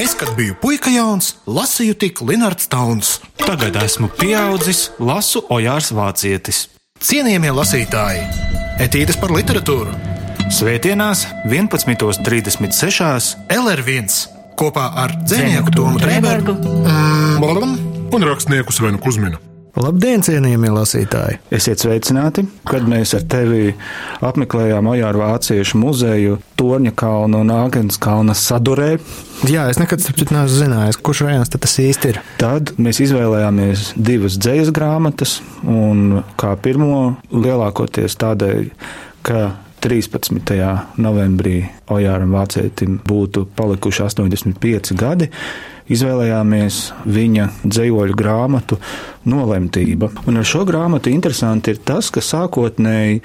Es, kad biju puika jauns, lasīju tik Linnards Tauns. Tagad esmu pieaudzis, lasu Ojārs Vācietis. Cienījamie lasītāji, etīdes par literatūru, Svētdienās 11.36. LR1 kopā ar dzinieku Tomu Trēbergu un rakstnieku Svenu Kusminu. Labdien, cienījamie lasītāji! Esiet sveicināti, kad mēs ar tevi apmeklējām Ojāru Vāciešu muzeju Torņa kalna un Āgens kalna sadurē. Jā, es nekad neesmu zinājis, kurš rajonus tas īsti ir. Tad mēs izvēlējāmies divas dzējas grāmatas, un kā pirmo lielākoties tādēļ, ka 13. novembrī Ojāram Vācietim būtu palikuši 85 gadi, izvēlējāmies viņa dzējoļu grāmatu Nolemtība. Un ar šo grāmatu interesanti ir tas, ka sākotnēji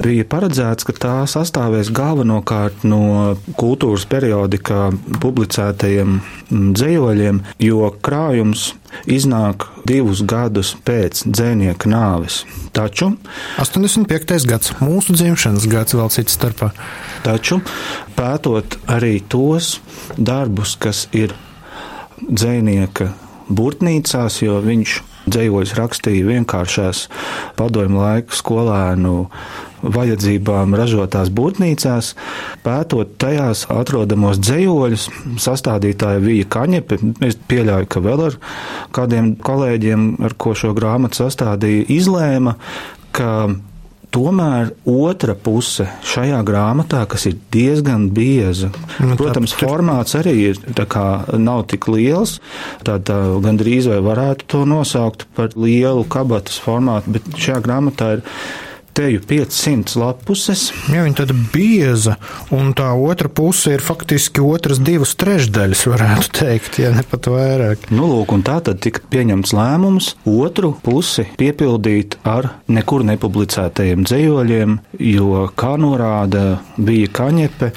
bija paredzēts, ka tā sastāvēs galvenokārt no kultūras periodikā publicētajiem dzējoļiem, jo krājums iznāk divus gadus pēc dzēnieka nāves. Taču 85. gads, mūsu dzimšanas gads, vēl cits starpā. Taču pētot arī tos darbus, kas ir dzēnieka burtnīcās, jo viņš dzējoļus rakstīja vienkāršās padomju laiku skolēnu vajadzībām ražotās būrnīcās, pētot tajās atrodamos dzējoļus, sastādītāja Vija Kaņepe, es pieļauju, ka vēl ar kādiem kolēģiem, ar ko šo grāmatu sastādīja, izlēma, ka Tomēr otra puse šajā grāmatā, kas ir diezgan bieza, nu, protams, tā, formāts arī ir, kā, nav tik liels. Tad gandrīz vai varētu to nosaukt par lielu kabatas formātu, bet šajā grāmatā ir teju 500 lapuses. Jā, viņa tāda bieza, un tā otra puse ir faktiski otras divas trešdaļas, varētu teikt, ja ne pat vairāk. Nu, lūk, un tā tad tika pieņemts lēmums otru pusi piepildīt ar nekur nepublicētajiem dzējoļiem, jo, kā norāda bija Kaņepe,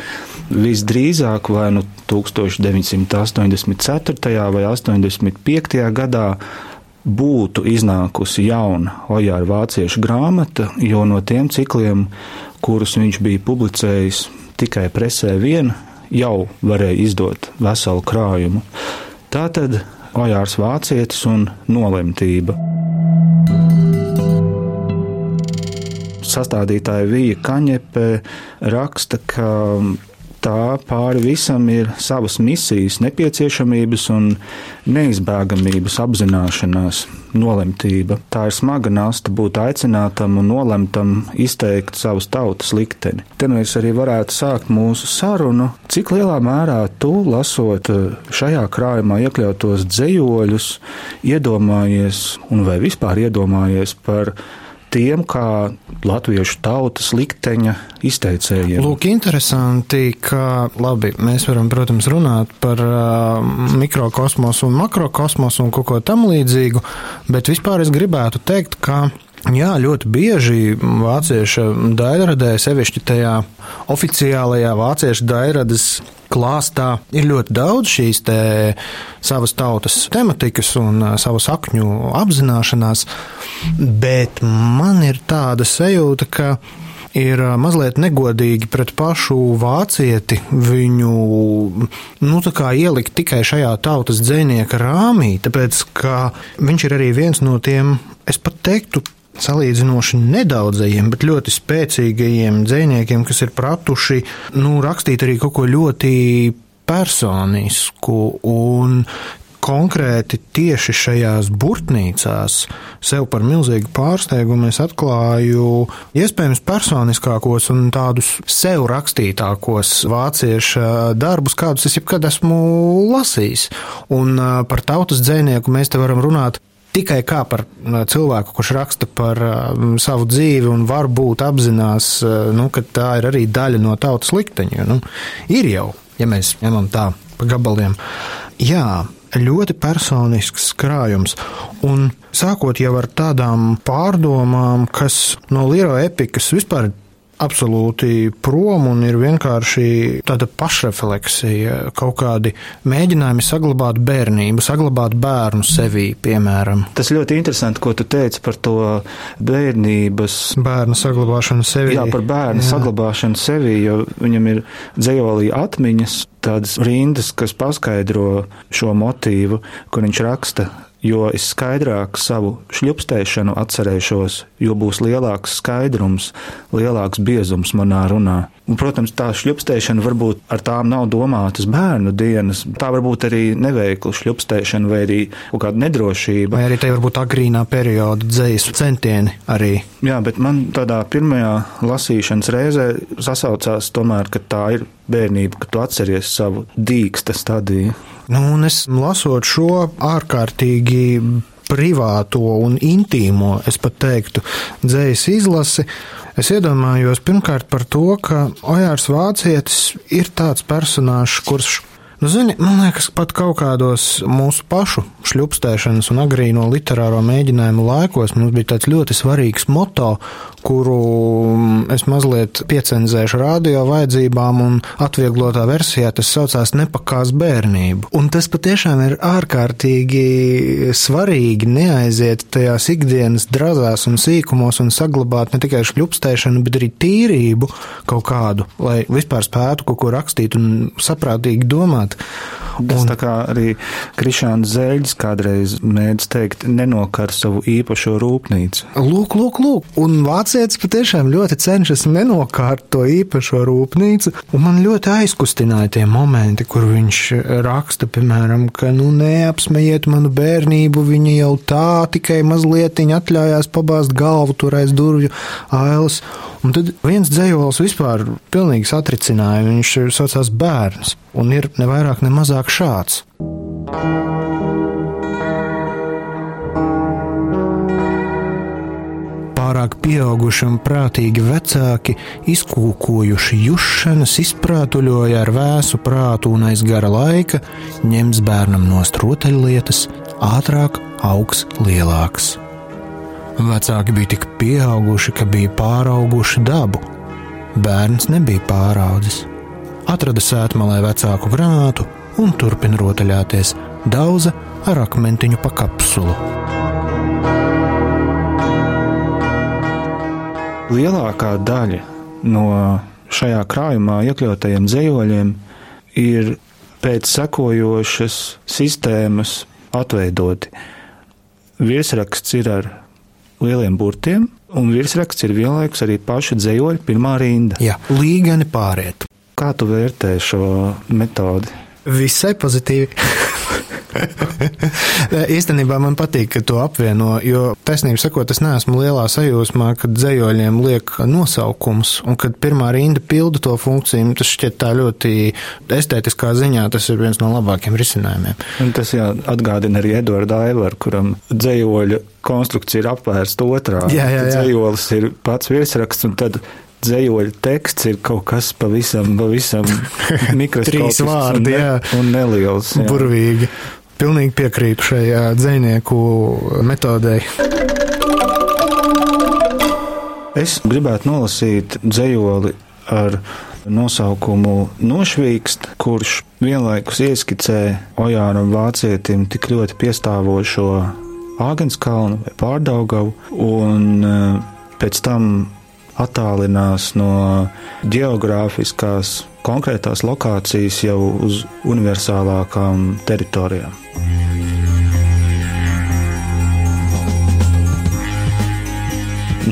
visdrīzāk vai nu 1984. vai 85. gadā būtu iznākusi jauna Ojāra vāciešu grāmata, jo no tiem cikliem, kurus viņš bija publicējis tikai presē vien, jau varēja izdot veselu krājumu. Tātad Ojārs vācietis un nolemtība. Sastādītāja Vija Kaņepe raksta, ka tā pāri visam ir savas misijas, nepieciešamības un neizbēgamības apzināšanās, nolemtība. Tā ir smaga nasta būt aicinātam un nolemtam izteikt savas tautas likteni. Te mēs arī varētu sākt mūsu sarunu, cik lielā mērā tu, lasot šajā krājumā iekļautos dzējoļus, iedomājies un vai vispār iedomājies par tiem kā latviešu tautas likteņa izteicējiem. Lūk, interesanti, ka labi, mēs varam, protams, runāt par uh, mikrokosmosu un makrokosmosu un kaut ko tam līdzīgu, bet vispār es gribētu teikt, ka Jā, ļoti bieži vāciešu daļradē, sevišķi tajā oficiālajā vāciešu daļradas klāstā, ir ļoti daudz šīs savas tautas tematikas un savu sakņu apzināšanās, bet man ir tāda sajūta, ka ir mazliet negodīgi pret pašu vācieti viņu nu, ielikt tikai šajā tautas dzinieka rāmī, tāpēc ka viņš ir arī viens no tiem, es pat teiktu, salīdzinoši nedaudzajiem, bet ļoti spēcīgajiem dziniekiem, kas ir pratuši nu, rakstīt arī kaut ko ļoti personisku un konkrēti tieši šajās burtnīcās sev par milzīgu pārsteigumu es atklāju iespējams personiskākos un tādus sev rakstītākos vāciešu darbus, kādus es jebkad esmu lasījis. Un par tautas dzēnieku mēs te varam runāt tikai kā par cilvēku, kurš raksta par savu dzīvi un varbūt apzinās, uh, nu, ka tā ir arī daļa no tautas likteņa. Nu, ir jau, ja mēs ņemam tā pa gabaliem. Jā, ļoti personisks krājums. Un sākot jau ar tādām pārdomām, kas no Liero epikas vispār absolūti prom un ir vienkārši tāda pašrefleksija, kaut kādi mēģinājumi saglabāt bērnību, saglabāt bērnu sevī, piemēram. Tas ļoti interesanti, ko tu teici par to bērnības. Bērnu saglabāšanu sevī. Jā, par bērnu Jā. saglabāšanu sevī, jo viņam ir dzējolī atmiņas, tādas rindas, kas paskaidro šo motīvu, kur viņš raksta jo es skaidrāk savu šļupstēšanu atcerēšos, jo būs lielāks skaidrums, lielāks biezums manā runā. Un, protams, tā šļupstēšana varbūt ar tām nav domātas bērnu dienas. Tā varbūt arī neveikla šļupstēšana vai arī kaut kāda nedrošība. Vai arī te varbūt agrīnā perioda dzējas centieni arī. Jā, bet man tādā pirmajā lasīšanas reizē sasaucās tomēr, ka tā ir bērnība, ka tu atceries savu dīksta stadiju. Nu, un es lasot šo ārkārtīgi privāto un intīmo, es pat teiktu, dzējas izlasi, es iedomājos pirmkārt par to, ka Ojārs Vācietis ir tāds personāžs, kurš Nu, zini, man liekas, pat kaut kādos mūsu pašu šļupstēšanas un agrīno literāro mēģinājumu laikos mums bija tāds ļoti svarīgs moto, kuru mm, es mazliet piecenzēšu radio vajadzībām, un atvieglotā versijā tas saucās nepakās bērnību. Un tas patiešām ir ārkārtīgi svarīgi neaiziet tajās ikdienas drazās un sīkumos un saglabāt ne tikai šļupstēšanu, bet arī tīrību kaut kādu, lai vispār spētu kaut ko rakstīt un saprātīgi domāt. Tas un, tā kā arī Krišāns Zēļs kādreiz mēdz teikt, nenokar savu īpašo rūpnīcu. Lūk, lūk, lūk, un vācietis patiešām ļoti cenšas nenokārt to īpašo rūpnīcu, un man ļoti aizkustināja tie momenti, kur viņš raksta, piemēram, ka, nu, neapsmejiet manu bērnību, viņa jau tā tikai mazliet atļaujās pabāzt galvu tur aiz durvju ailes. Un tad viens dzējols vispār pilnīgi satricināja, viņš saucās bērns, un ir ne vairāk, ne mazāk šāds. Pārāk pieauguši un prātīgi vecāki, izkūkojuši jušanas, izprātuļoja ar vēsu prātu un aiz gara laika, ņems bērnam nost rotaļlietas, ātrāk augs lielāks. Vecāki bija tik pieauguši, ka bija pārauguši dabu. Bērns nebija pāraudzis. Atrada sētmalē vecāku grāmatu un turpina rotaļāties, daudza ar akmentiņu pa kapsulu. Lielākā daļa no šajā krājumā iekļautajiem dzējoļiem ir pēc sekojošas sistēmas atveidoti. Viesraksts ir ar lieliem burtiem, un virsraksts ir vienlaikus arī paša dzējoļa pirmā rinda. Jā, līgani pāriet. Kā tu vērtē šo metodi? Visai pozitīvi. Īstenībā man patīk, ka to apvieno, jo taisnība sakot, es neesmu lielā sajūsmā, kad dzējoļiem liek nosaukums, un kad pirmā rinda pilda to funkciju, tas šķiet tā ļoti estētiskā ziņā, tas ir viens no labākiem risinājumiem. Un tas jā, atgādina arī Edvardu Aivaru, kuram dzējoļa konstrukcija ir apvērsta otrā. Jā, jā, jā. Dzējolis ir pats virsraksts, un tad dzējoļa teksts ir kaut kas pavisam, pavisam mikroskopisks Trīs vārdi, un, ne, jā. un neliels. Jā. Burvīgi. Pilnīgi piekrītu šajā dzinieku metodei. Es gribētu nolasīt dzējoli ar nosaukumu Nošvīkst, kurš vienlaikus ieskicē Ojānam Vācietim tik ļoti piestāvošo Āgenskalnu vai Pārdaugavu, un pēc tam attālinās no geogrāfiskās konkrētās lokācijas jau uz universālākām teritorijām.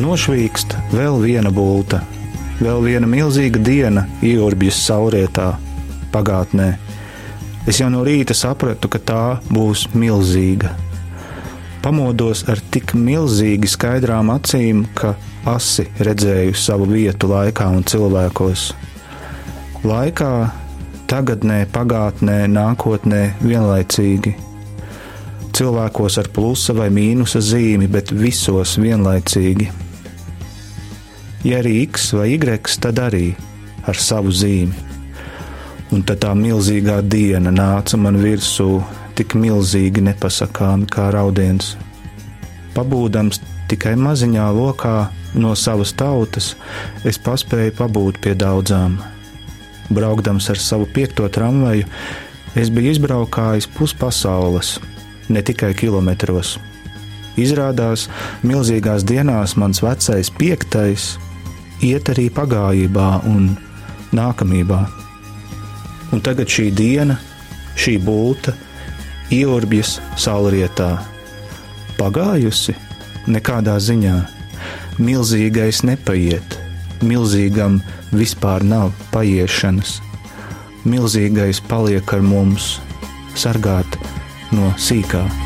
Nošvīkst vēl viena bulta, vēl viena milzīga diena ieorbjas saurietā, pagātnē. Es jau no rīta sapratu, ka tā būs milzīga. Pamodos ar tik milzīgi skaidrām acīm, ka asi redzēju savu vietu laikā un cilvēkos. Laikā, tagadnē, pagātnē, nākotnē vienlaicīgi. Cilvēkos ar plusa vai mīnusa zīmi, bet visos vienlaicīgi. Ja arī X vai Y, tad arī ar savu zīmi. Un tad tā milzīgā diena nāca man virsū, tik milzīgi nepasakāmi kā raudiens. Pabūdams tikai maziņā lokā, no savas tautas, es paspēju pabūt pie daudzām. Braukdams ar savu piekto tramvaju, es biju izbraukājis puspasaules, ne tikai kilometros. Izrādās, milzīgās dienās mans vecais piektais iet arī pagājībā un nākamībā. Un tagad šī diena, šī būta, ieurbjas saulrietā. Pagājusi nekādā ziņā, milzīgais nepaiet, milzīgam vispār nav paiešanas, milzīgais paliek ar mums, sargāt no sīkā.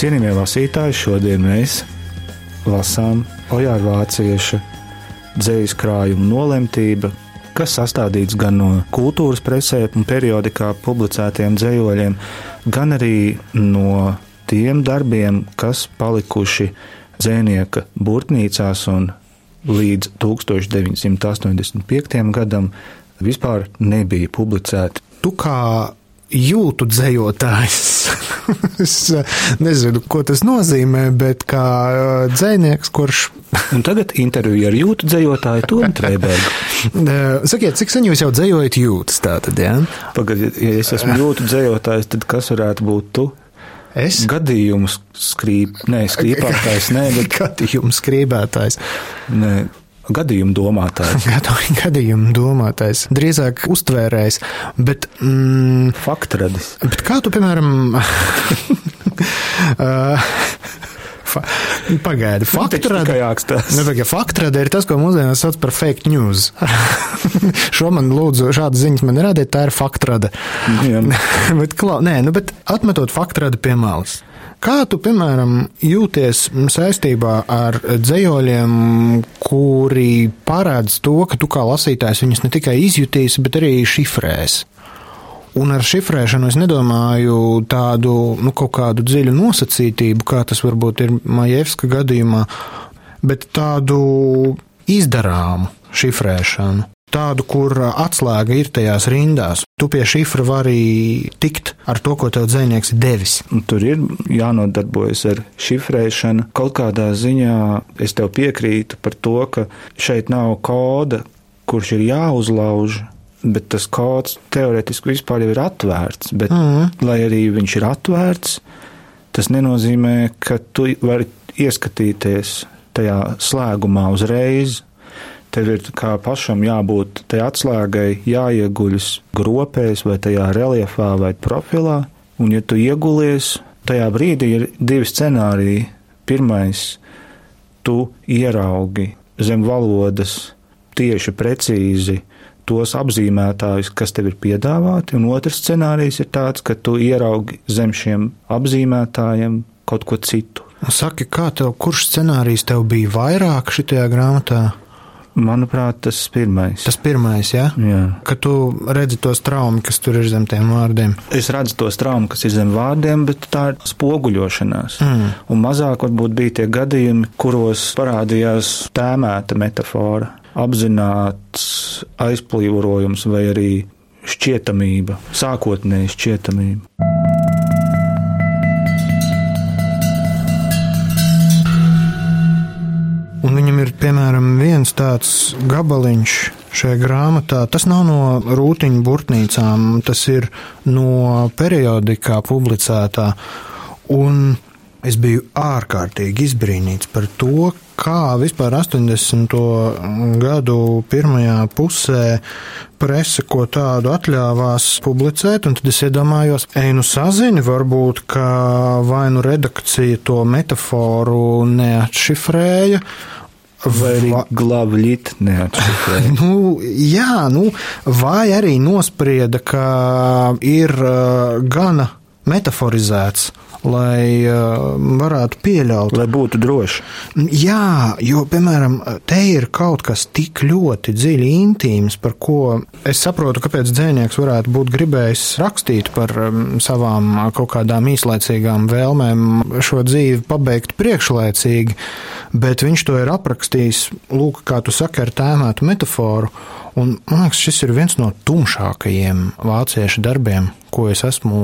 Cienījamie lasītāji, šodien mēs lasām Ojāra Vācieša dzīslu krājumu nolemtība, kas sastādīts gan no kultūras presē un periodikā publicētiem dzējoļiem, gan arī no tiem darbiem, kas palikuši dzēnieka burtnīcās un līdz 1985. gadam vispār nebija publicēti. Tu kā jūtu dzējotājs. es eh, nezinu, ko tas nozīmē, bet kā eh, dzējnieks, kurš. Un tagad intervija ar jūtu dzējotāju Tomu Trēbergu. Eh, sakiet, cik sen jūs jau dzējojat jūtas tātad, jā? Ja? Pagaidiet, ja es esmu jūtu dzējotājs, tad kas varētu būt tu? Es? Gadījums skrīp, nē, skrīpātājs, nē, bet. Gadījums skrībētājs. Nē, gadījumu domātājs. gadījumu domātājs, drīzāk uztvērējs, bet. Mm, Faktradis. Bet kā tu, piemēram, Fa, pagaidi, faktrada. Nu, faktrada ir tas, ko mūsdienās sauc par fake news. Šo man lūdzu, šādas ziņas man rādīt, tā ir faktrada. bet, klā, nē, nu, bet atmetot faktrada pie malas. Kā tu, piemēram, jūties saistībā ar dzējoļiem, kuri parāda to, ka tu kā lasītājs viņus ne tikai izjutīsi, bet arī šifrēs? Un ar šifrēšanu es nedomāju tādu nu, kaut kādu dziļu nosacītību, kā tas varbūt ir Majevska gadījumā, bet tādu izdarāmu šifrēšanu. Tādu, kur atslēga ir tajās rindās. Tu pie šifra vari tikt ar to, ko tev dzinieks ir devis. Tur ir jānodarbojas ar šifrēšanu. Kaut kādā ziņā es tev piekrītu par to, ka šeit nav koda, kurš ir jāuzlauž bet tas kods teorētiski vispār ir atvērts. Bet, mm. lai arī viņš ir atvērts, tas nenozīmē, ka tu vari ieskatīties tajā slēgumā uzreiz. Tev ir kā pašam jābūt tajā atslēgai, jāieguļas gropēs vai tajā reliefā vai profilā, un ja tu iegulies, tajā brīdī ir divi scenāriji. Pirmais, tu ieraugi zem valodas tieši precīzi tos apzīmētājus, kas tev ir piedāvāti, un otrs scenārijs ir tāds, ka tu ieraugi zem šiem apzīmētājiem kaut ko citu. Saki, kā tev, kurš scenārijs tev bija vairāk šajā grāmatā? Manuprāt, tas pirmais. Tas pirmais, ja? jā. Kad tu redzi tos traumas, kas tur ir zem tiem vārdiem. Es redzu tos traumas, kas ir zem vārdiem, bet tā ir spoguļošanās. Mm. Un mazāk varbūt bija tie gadījumi, kuros parādījās tēmēta metafora apzināts aizplīvojums vai arī šķietamība, sākotnēji šķietamība. Un viņam ir piemēram viens tāds gabaliņš šajā grāmatā. Tas nav no rūtiņu burtnīcām, tas ir no periodikā publicētā. Un es biju ārkārtīgi izbrīnīts par to, kā vispār 80. gadu pirmajā pusē presa ko tādu atļāvās publicēt, un tad es iedomājos, ej, nu sazini, varbūt, ka vai nu redakcija to metaforu neatšifrēja, Vai arī glābļīt neatšifrēja? nu, jā, nu, vai arī nosprieda, ka ir uh, gana metaforizēts, lai uh, varētu pieļaut. Lai būtu droši. Jā, jo, piemēram, te ir kaut kas tik ļoti dziļi intīms, par ko es saprotu, kāpēc dzēnieks varētu būt gribējis rakstīt par um, savām kaut kādām īslaicīgām vēlmēm šo dzīvi pabeigt priekšlaicīgi, bet viņš to ir aprakstījis, lūk, kā tu saki, ar tēmētu metaforu. Un, man liekas, šis ir viens no tumšākajiem vāciešu darbiem, ko es esmu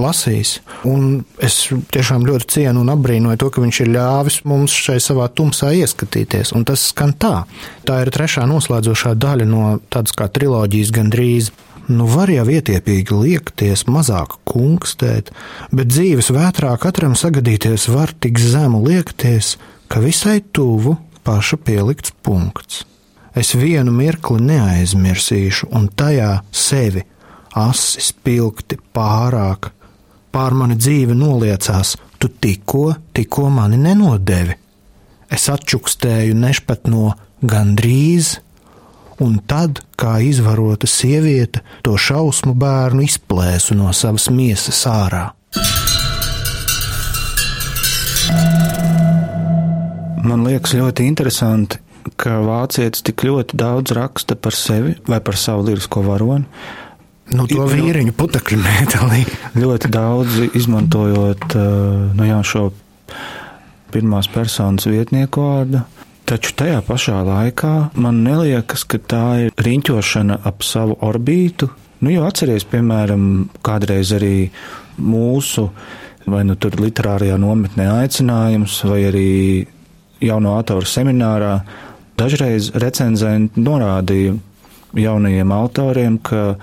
lasījis. Un es tiešām ļoti cienu un apbrīnoju to, ka viņš ir ļāvis mums šai savā tumsā ieskatīties. Un tas skan tā. Tā ir trešā noslēdzošā daļa no tādas kā triloģijas gandrīz. Nu, var jau ietiepīgi liekties, mazāk kungstēt, bet dzīves vētrā katram sagadīties var tik zemu liekties, ka visai tuvu paša pielikts punkts es vienu mirkli neaizmirsīšu, un tajā sevi asi spilgti pārāk. Pār mani dzīve noliecās, tu tikko, tikko mani nenodevi. Es atčukstēju nešpat no gandrīz, un tad, kā izvarota sieviete, to šausmu bērnu izplēsu no savas miesas ārā. Man liekas ļoti interesanti, ka vācietis tik ļoti daudz raksta par sevi vai par savu lirisko varoni. Nu, to vīriņu putekļu metālī. ļoti daudz izmantojot nu, jā, šo pirmās personas vietnieku vārdu. Taču tajā pašā laikā man liekas, ka tā ir riņķošana ap savu orbītu. Nu, jo atcerieties, piemēram, kādreiz arī mūsu vai nu tur literārajā nometnē aicinājums, vai arī jauno autoru seminārā Dažreiz recenzenti norādīja jaunajiem autoriem, ka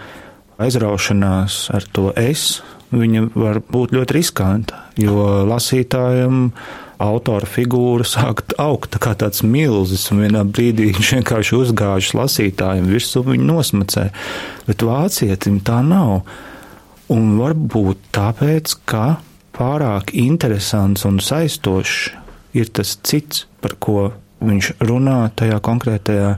aizraušanās ar to es viņa var būt ļoti riskanta, jo lasītājiem autora figūra sāk augt kā tāds milzis, un vienā brīdī viņš vienkārši uzgāžas lasītājiem virsū, viņu nosmacē. Bet vācietim tā nav. Un varbūt tāpēc, ka pārāk interesants un saistošs ir tas cits, par ko viņš runā tajā konkrētajā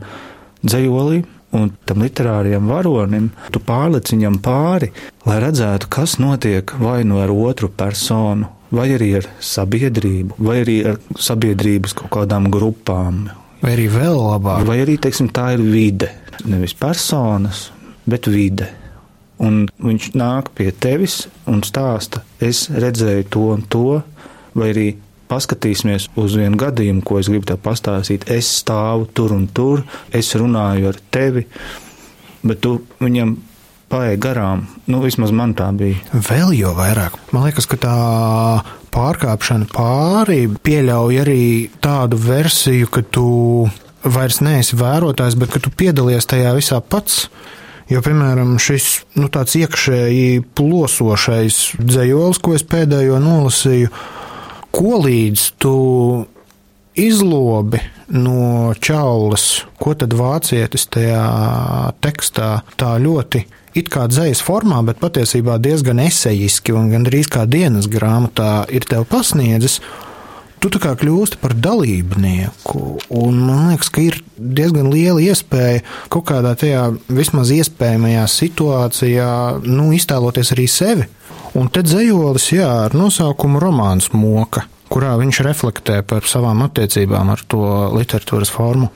dzējolī. Un tam literārajam varonim tu pārliec viņam pāri, lai redzētu, kas notiek vai nu ar otru personu, vai arī ar sabiedrību, vai arī ar sabiedrības kaut kādām grupām. Vai arī vēl labāk. Vai arī, teiksim, tā ir vide. Nevis personas, bet vide. Un viņš nāk pie tevis un stāsta, es redzēju to un to, vai arī paskatīsimies uz vienu gadījumu, ko es gribu te pastāstīt. Es stāvu tur un tur, es runāju ar tevi, bet tu viņam paēdi garām. Nu, vismaz man tā bija. Vēl jau vairāk. Man liekas, ka tā pārkāpšana pāri pieļauj arī tādu versiju, ka tu vairs neesi vērotājs, bet ka tu piedalies tajā visā pats. Jo, piemēram, šis nu, tāds iekšēji plosošais dzējolis, ko es pēdējo nolasīju, ko līdz tu izlobi no čaulas, ko tad vācietis tajā tekstā tā ļoti it kā dzējas formā, bet patiesībā diezgan esejiski un gandrīz kā dienas grāmatā ir tev pasniedzis. Tu tā kā kļūsti par dalībnieku, un man liekas, ka ir diezgan liela iespēja kaut kādā tajā vismaz iespējamajā situācijā, nu, iztēloties arī sevi Un te dzējolis, jā, ar nosaukumu Romāns Moka, kurā viņš reflektē par savām attiecībām ar to literatūras formu.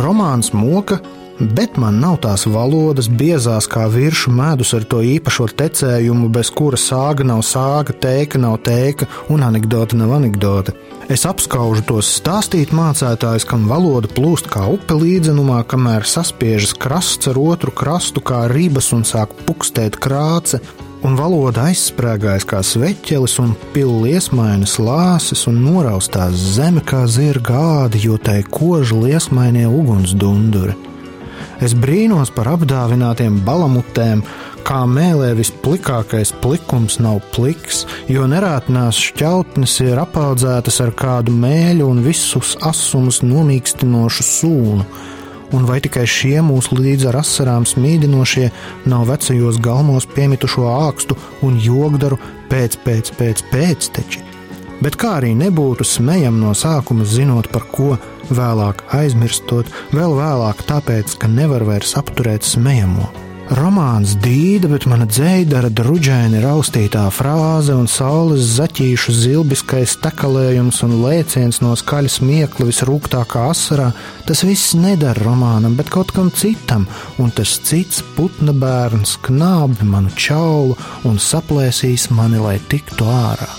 Romāns Moka bet man nav tās valodas biezās kā viršu medus ar to īpašo tecējumu, bez kura sāga nav sāga, tēka nav tēka un anekdote nav anekdote. Es apskaužu tos stāstīt mācētājus, kam valoda plūst kā upe līdzenumā, kamēr saspiežas krasts ar otru krastu kā ribas un sāk pukstēt krāce, un valoda aizsprāgājas kā sveķelis, un pilli liesmainas lāses, un noraustās zeme kā zirga gādi, jo tai koža liesmainie ugunsdunduri. Es brīnos par apdāvinātiem balamutēm, kā mēlē visplikākais plikums nav pliks, jo nerātnās šķautnes ir apaudzētas ar kādu mēļu un visus asumus nomīkstinošu sūnu. Un vai tikai šie mūsu līdz ar asarām smīdinošie nav vecajos galmos piemitušo ākstu un jogdaru pēc, pēc, pēc, pēc teči? Bet kā arī nebūtu smējam no sākuma zinot par ko, vēlāk aizmirstot, vēl vēlāk tāpēc, ka nevar vairs apturēt smējamo. Romāns dīda, bet mana dzēdara druģēni raustītā frāze un saules zaķīšu zilbiskais tekalējums un lēciens no skaļas miekla visrūgtākā asarā, tas viss nedara romānam, bet kaut kam citam, un tas cits putna bērns knābi manu čaulu un saplēsīs mani, lai tiktu ārā.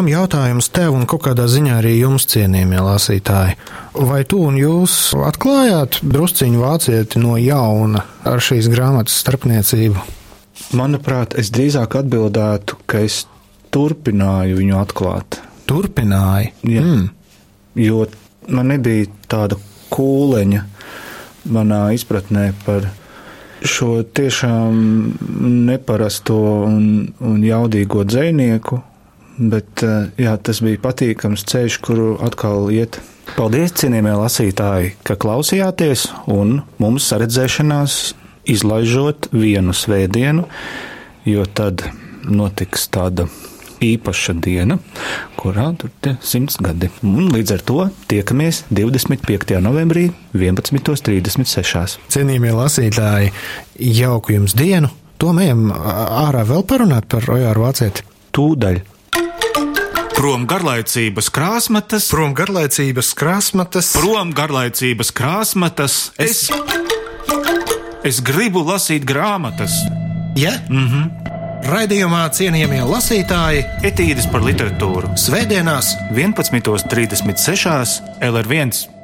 Tom jautājums tev un kaut kādā ziņā arī jums, cienījamie lasītāji. Vai tu un jūs atklājāt drusciņu vācieti no jauna ar šīs grāmatas starpniecību? Manuprāt, es drīzāk atbildētu, ka es turpināju viņu atklāt. Turpināju. Jā. Mm. Jo man nebija tāda kūleņa manā izpratnē par šo tiešām neparasto un, un jaudīgo dzinieku, bet eh, jā, tas bija patīkams ceļš, kuru atkal iet. Paldies, cienījamie lasītāji, ka klausījāties, un mums saredzēšanās izlaižot vienu svētdienu, jo tad notiks tāda īpaša diena, kurā tur ir simts gadi. Un līdz ar to tiekamies 25. novembrī 11.36. Cienījamie lasītāji, jauku jums dienu! To ejam ārā vēl parunāt par Ojāru Vācieti. Tūdaļ! Prom garlaicības krāsmatas, Prom garlaicības krāsmatas, prom garlaicības krāsmatas. Es, es gribu lasīt grāmatas, ja? Mm -hmm. Raidījumā cienījamie lasītāji etīdes par literatūru. Svētdienās 11.36. LR1